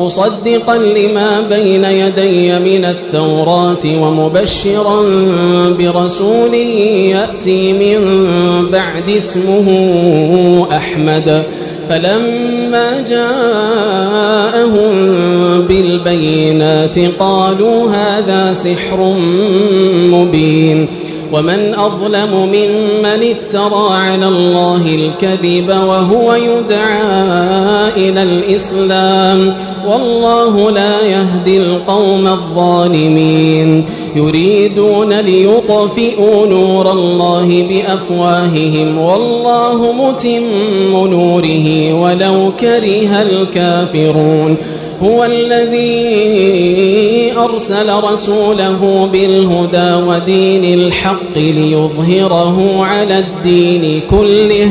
مصدقا لما بين يدي من التوراة ومبشرا برسول يأتي من بعد اسمه أحمد. فلما جاءهم بالبينات قالوا هذا سحر مبين. ومن أظلم ممن افترى على الله الكذب وهو يدعى إلى الإسلام. والله لا يهدي القوم الظالمين. يريدون ليطفئوا نور الله بأفواههم. والله متم نوره ولو كره الكافرون. هو الذي أرسل رسوله بالهدى ودين الحق ليظهره على الدين كله.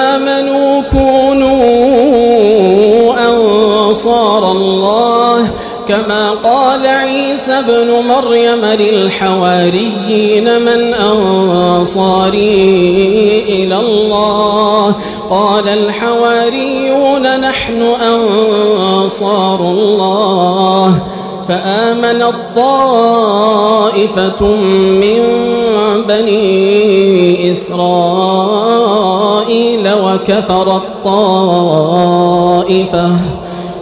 أنصار الله كما قال عيسى ابن مريم للحواريين من أنصاري إلى الله. قال الحواريون نحن أنصار الله. فآمن الطائفة من بني إسرائيل وكفر الطائفة.